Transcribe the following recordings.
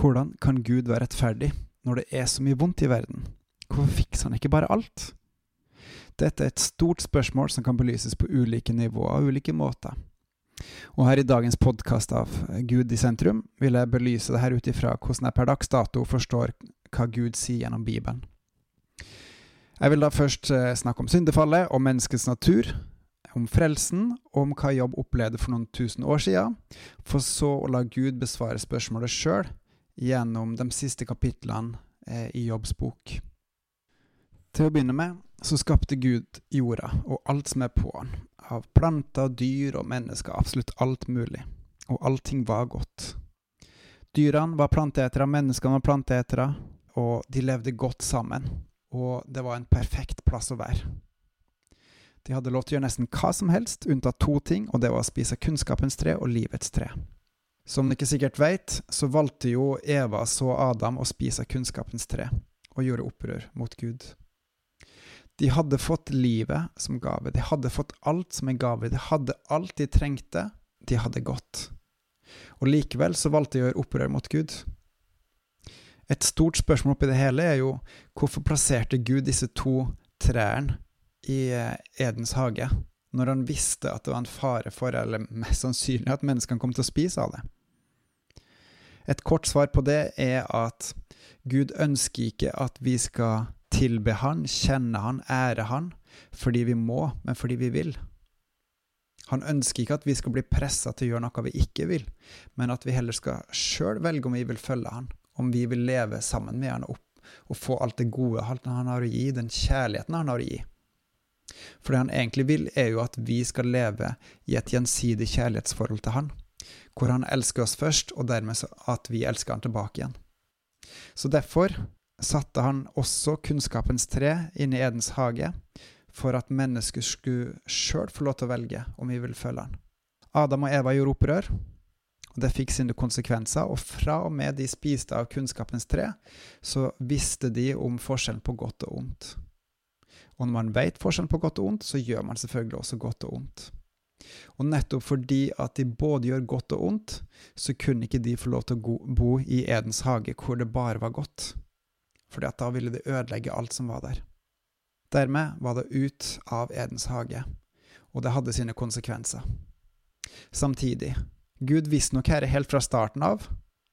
Hvordan kan Gud være rettferdig når det er så mye vondt i verden? Hvorfor fikser han ikke bare alt? Dette er et stort spørsmål som kan belyses på ulike nivåer og ulike måter. Og her i dagens podkast av Gud i sentrum vil jeg belyse det her ut ifra hvordan jeg per dags dato forstår hva Gud sier gjennom Bibelen. Jeg vil da først eh, snakke om syndefallet, om menneskets natur, om frelsen, og om hva Jobb opplevde for noen tusen år siden, for så å la Gud besvare spørsmålet sjøl gjennom de siste kapitlene eh, i Jobbs bok. Til å begynne med så skapte Gud jorda og alt som er på den, av planter, dyr og mennesker, absolutt alt mulig, og allting var godt. Dyrene var planteetere, menneskene var planteetere, og de levde godt sammen, og det var en perfekt plass å være. De hadde lov til å gjøre nesten hva som helst, unntatt to ting, og det var å spise kunnskapens tre og livets tre. Som dere sikkert vet, så valgte jo Eva så Adam å spise kunnskapens tre, og gjorde opprør mot Gud. De hadde fått livet som gave, de hadde fått alt som en gave, de hadde alt de trengte, de hadde godt. Og likevel så valgte de å gjøre opprør mot Gud. Et stort spørsmål oppi det hele er jo hvorfor plasserte Gud disse to trærne i eh, Edens hage, når han visste at det var en fare for, eller mest sannsynlig, at menneskene kom til å spise av det? Et kort svar på det er at Gud ønsker ikke at vi skal tilbe Han, kjenne Han, ære Han, fordi vi må, men fordi vi vil. Han ønsker ikke at vi skal bli pressa til å gjøre noe vi ikke vil, men at vi heller skal sjøl velge om vi vil følge Han, om vi vil leve sammen med Han opp og få alt det gode Han har å gi, den kjærligheten Han har å gi. For det Han egentlig vil, er jo at vi skal leve i et gjensidig kjærlighetsforhold til Han, hvor Han elsker oss først, og dermed at vi elsker Han tilbake igjen. Så derfor satte han også kunnskapens tre inn i Edens hage, for at mennesker skulle sjøl få lov til å velge om vi vil følge han. Adam og Eva gjorde opprør, og det fikk sine konsekvenser, og fra og med de spiste av kunnskapens tre, så visste de om forskjellen på godt og ondt. Og når man vet forskjellen på godt og ondt, så gjør man selvfølgelig også godt og ondt. Og nettopp fordi at de både gjør godt og ondt, så kunne ikke de få lov til å bo i Edens hage, hvor det bare var godt fordi at da ville det ødelegge alt som var der. Dermed var det ut av Edens hage, og det hadde sine konsekvenser. Samtidig, Gud visste nok her helt fra starten av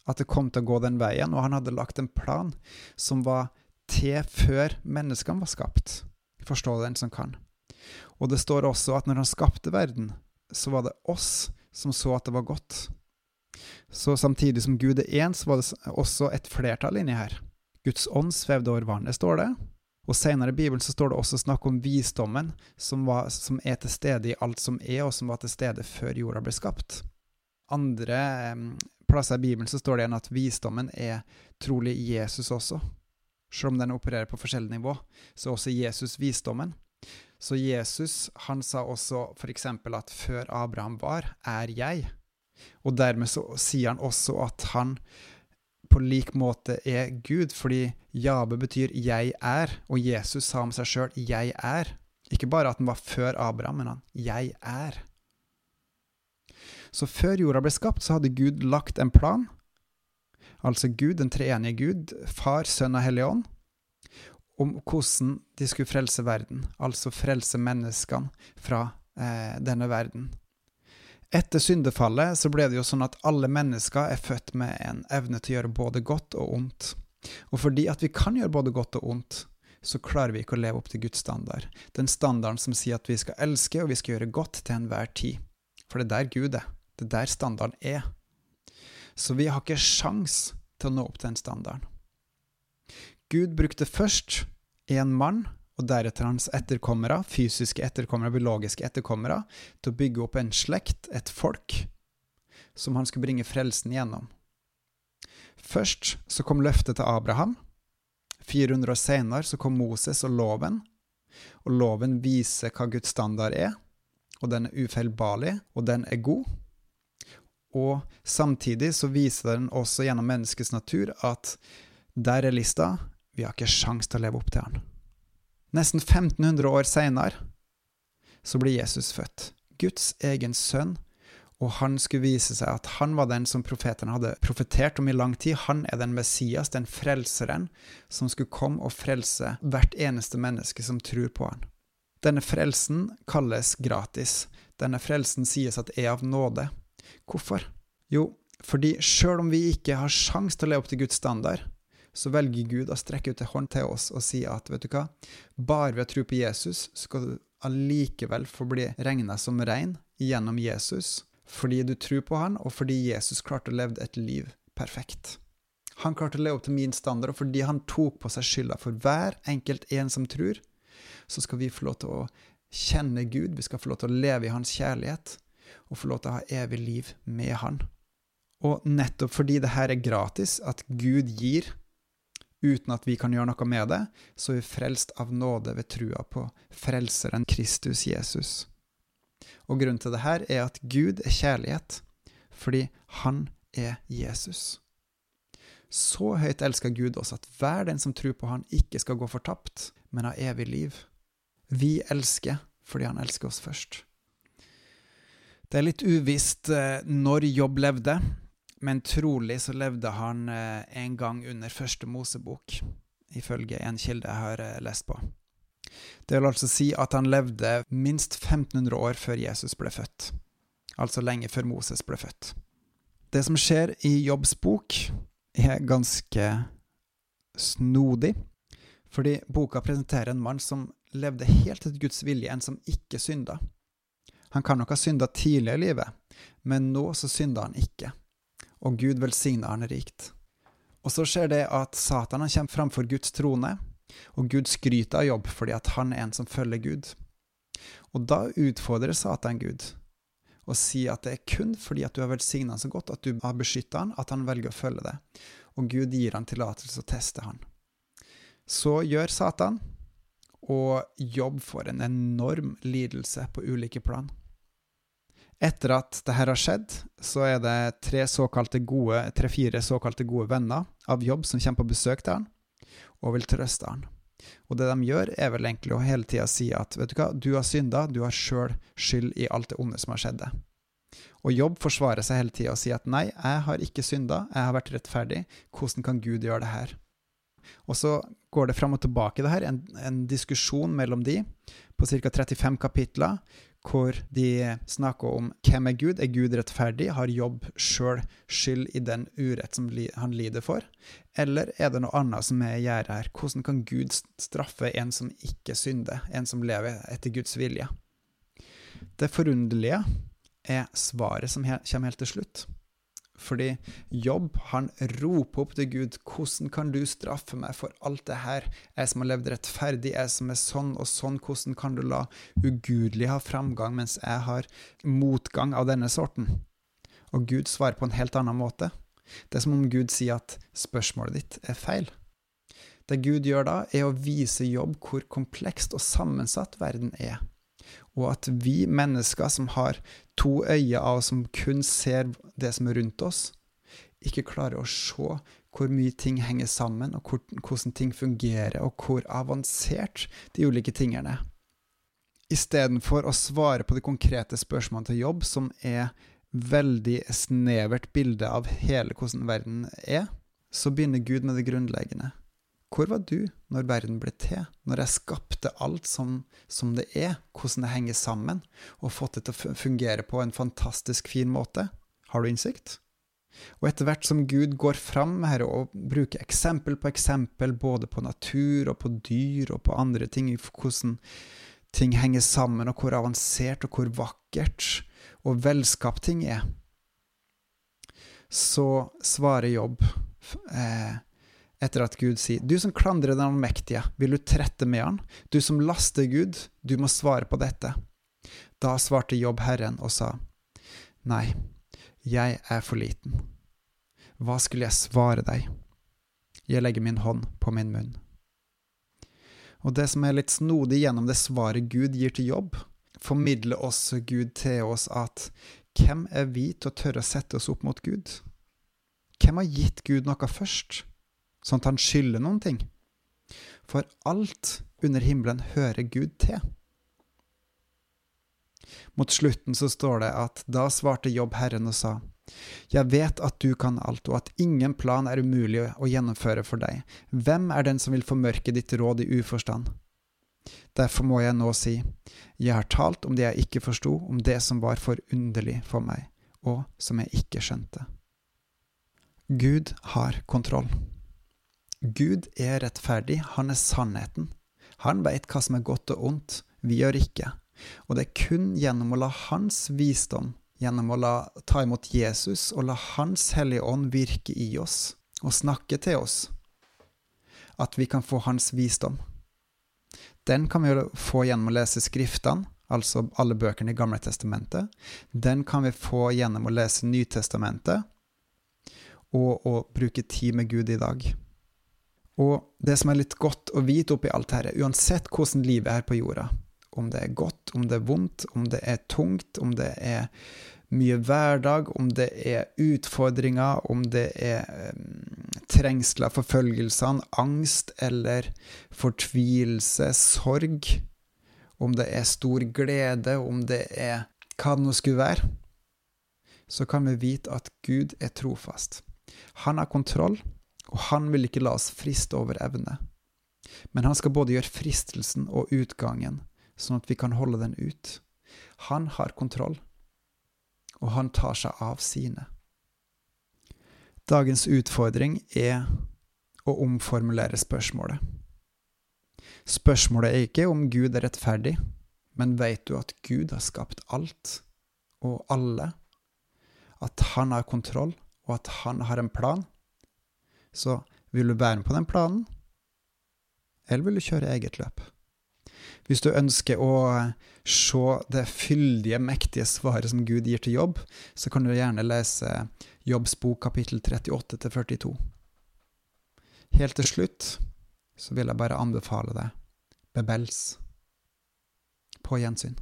at det kom til å gå den veien, og han hadde lagt en plan som var til før menneskene var skapt. Forstå den som kan. Og det står også at når han skapte verden, så var det oss som så at det var godt. Så samtidig som Gud er én, så var det også et flertall inni her. Guds ånd svevde over vannet, står det. Og senere i Bibelen så står det også snakk om visdommen som, var, som, er til stede i alt som er, og som var til stede før jorda ble skapt. Andre plasser i Bibelen så står det igjen at visdommen er trolig Jesus også. Selv om den opererer på forskjellig nivå, så er også Jesus visdommen. Så Jesus han sa også f.eks. at før Abraham var, er jeg. Og dermed så sier han også at han på lik måte er Gud, fordi Jabe betyr 'jeg er', og Jesus sa om seg sjøl 'jeg er'. Ikke bare at han var før Abraham, men han 'jeg er'. Så før jorda ble skapt, så hadde Gud lagt en plan, altså Gud, den treenige Gud, Far, Sønn og Hellig Ånd, om hvordan de skulle frelse verden, altså frelse menneskene fra eh, denne verden. Etter syndefallet så ble det jo sånn at alle mennesker er født med en evne til å gjøre både godt og ondt. Og fordi at vi kan gjøre både godt og ondt, så klarer vi ikke å leve opp til Guds standard. Den standarden som sier at vi skal elske og vi skal gjøre godt til enhver tid. For det er der Gud er. Det er der standarden er. Så vi har ikke sjans til å nå opp til den standarden. Gud brukte først en mann og deretter hans etterkommere, fysiske etterkommere, biologiske etterkommere, til å bygge opp en slekt, et folk, som han skulle bringe frelsen gjennom. Først så kom løftet til Abraham. 400 år senere så kom Moses og loven, og loven viser hva Guds standard er, og den er ufeilbarlig, og den er god. Og samtidig så viser den også gjennom menneskets natur at der er lista, vi har ikke sjans til å leve opp til han. Nesten 1500 år seinere så blir Jesus født. Guds egen sønn. Og han skulle vise seg at han var den som profetene hadde profetert om i lang tid. Han er den Messias, den frelseren, som skulle komme og frelse hvert eneste menneske som tror på han. Denne frelsen kalles gratis. Denne frelsen sies at er av nåde. Hvorfor? Jo, fordi sjøl om vi ikke har sjans til å leve opp til Guds standard, så velger Gud å strekke ut en hånd til oss og si at vet du hva, bare ved å tro på Jesus skal du allikevel få bli regna som rein gjennom Jesus, fordi du tror på han, og fordi Jesus klarte å leve et liv perfekt. Han klarte å leve opp til min standard, og fordi han tok på seg skylda for hver enkelt en som tror, så skal vi få lov til å kjenne Gud, vi skal få lov til å leve i hans kjærlighet, og få lov til å ha evig liv med han. Og nettopp fordi det her er gratis, at Gud gir uten at vi kan gjøre noe med det, så er vi frelst av nåde ved trua på Frelseren Kristus Jesus. Og grunnen til det her er at Gud er kjærlighet, fordi Han er Jesus. Så høyt elsker Gud oss at hver den som tror på Han, ikke skal gå fortapt, men ha evig liv. Vi elsker fordi Han elsker oss først. Det er litt uvisst eh, når Jobb levde, men trolig så levde han eh, en gang under første Mosebok, ifølge en kilde jeg har eh, lest på. Det vil altså si at han levde minst 1500 år før Jesus ble født, altså lenge før Moses ble født. Det som skjer i Jobbs bok, er ganske snodig, fordi boka presenterer en mann som levde helt etter Guds vilje, en som ikke synda. Han kan nok ha synda tidligere i livet, men nå så synda han ikke og Gud velsigner han rikt. Og så skjer det at Satan han kommer framfor Guds trone, og Gud skryter av jobb fordi at han er en som følger Gud. Og da utfordrer Satan Gud og sier at det er kun fordi at du har velsigna han så godt, at du har beskytta han, at han velger å følge det. Og Gud gir han tillatelse å teste han. Så gjør Satan, og jobb får en enorm lidelse på ulike plan. Etter at dette har skjedd, så er det tre såkalte tre-fire såkalte gode venner av jobb som kommer på besøk til han, og vil trøste han. Og det de gjør, er vel egentlig å hele tida si at vet du hva, du har synda, du har sjøl skyld i alt det onde som har skjedd deg. Og jobb forsvarer seg hele tida og sier at nei, jeg har ikke synda, jeg har vært rettferdig, hvordan kan Gud gjøre det her? Og så går det fram og tilbake det her, en, en diskusjon mellom de på ca. 35 kapitler, hvor de snakker om hvem er Gud? Er Gud rettferdig? Har jobb sjøl skyld i den urett som han lider for? Eller er det noe annet som er i gjære her? Hvordan kan Gud straffe en som ikke synder, en som lever etter Guds vilje? Det forunderlige er svaret som kommer helt til slutt. Fordi Jobb, han roper opp til Gud, 'Hvordan kan du straffe meg for alt det her? Jeg som har levd rettferdig, jeg som er sånn og sånn, hvordan kan du la ugudelig ha framgang, mens jeg har motgang av denne sorten?' Og Gud svarer på en helt annen måte. Det er som om Gud sier at spørsmålet ditt er feil. Det Gud gjør da, er å vise Jobb hvor komplekst og sammensatt verden er og at vi mennesker som har to øyne av som kun ser det som er rundt oss, ikke klarer å se hvor mye ting henger sammen, og hvor, hvordan ting fungerer, og hvor avansert de ulike tingene er. Istedenfor å svare på de konkrete spørsmålene til jobb, som er veldig snevert bilde av hele hvordan verden er, så begynner Gud med det grunnleggende. Hvor var du når verden ble til, når jeg skapte alt som, som, det er, hvordan det henger sammen, og fått det til å fungere på en fantastisk fin måte? Har du innsikt? Og etter hvert som Gud går fram her og bruker eksempel på eksempel, både på natur og på dyr og på andre ting, hvordan ting henger sammen, og hvor avansert og hvor vakkert og velskapt ting er, så svarer Jobb eh, etter at Gud sier, Du som klandrer den allmektige, vil du trette med han? Du som laster Gud, du må svare på dette. Da svarte Jobb Herren og sa, Nei, jeg er for liten. Hva skulle jeg svare deg? Jeg legger min hånd på min munn. Og det som er litt snodig gjennom det svaret Gud gir til jobb, formidler også Gud til oss at hvem er vi til å tørre å sette oss opp mot Gud? Hvem har gitt Gud noe først? Sånn at han skylder noen ting. For alt under himmelen hører Gud til. Mot slutten så står det at da svarte Jobb Herren og sa, Jeg vet at du kan alt, og at ingen plan er umulig å gjennomføre for deg. Hvem er den som vil formørke ditt råd i uforstand? Derfor må jeg nå si, jeg har talt om det jeg ikke forsto, om det som var forunderlig for meg, og som jeg ikke skjønte. Gud har kontroll. Gud er rettferdig, han er sannheten. Han veit hva som er godt og ondt, vi gjør ikke. Og det er kun gjennom å la Hans visdom, gjennom å la, ta imot Jesus og la Hans Hellige Ånd virke i oss og snakke til oss, at vi kan få Hans visdom. Den kan vi få gjennom å lese Skriftene, altså alle bøkene i Gamle Testamentet. Den kan vi få gjennom å lese Nytestamentet og å bruke tid med Gud i dag. Og det som er litt godt å vite oppi alt dette, uansett hvordan livet er på jorda, om det er godt, om det er vondt, om det er tungt, om det er mye hverdag, om det er utfordringer, om det er um, trengsler, forfølgelsene, angst eller fortvilelse, sorg, om det er stor glede, om det er hva det nå skulle være, så kan vi vite at Gud er trofast. Han har kontroll, og han vil ikke la oss friste over evne. Men han skal både gjøre fristelsen og utgangen sånn at vi kan holde den ut. Han har kontroll, og han tar seg av sine. Dagens utfordring er å omformulere spørsmålet. Spørsmålet er ikke om Gud er rettferdig, men vet du at Gud har skapt alt og alle, at han har kontroll, og at han har en plan? Så vil du være med på den planen, eller vil du kjøre eget løp? Hvis du ønsker å se det fyldige, mektige svaret som Gud gir til jobb, så kan du gjerne lese Jobbs bok kapittel 38 42. Helt til slutt så vil jeg bare anbefale deg Bebels. På gjensyn.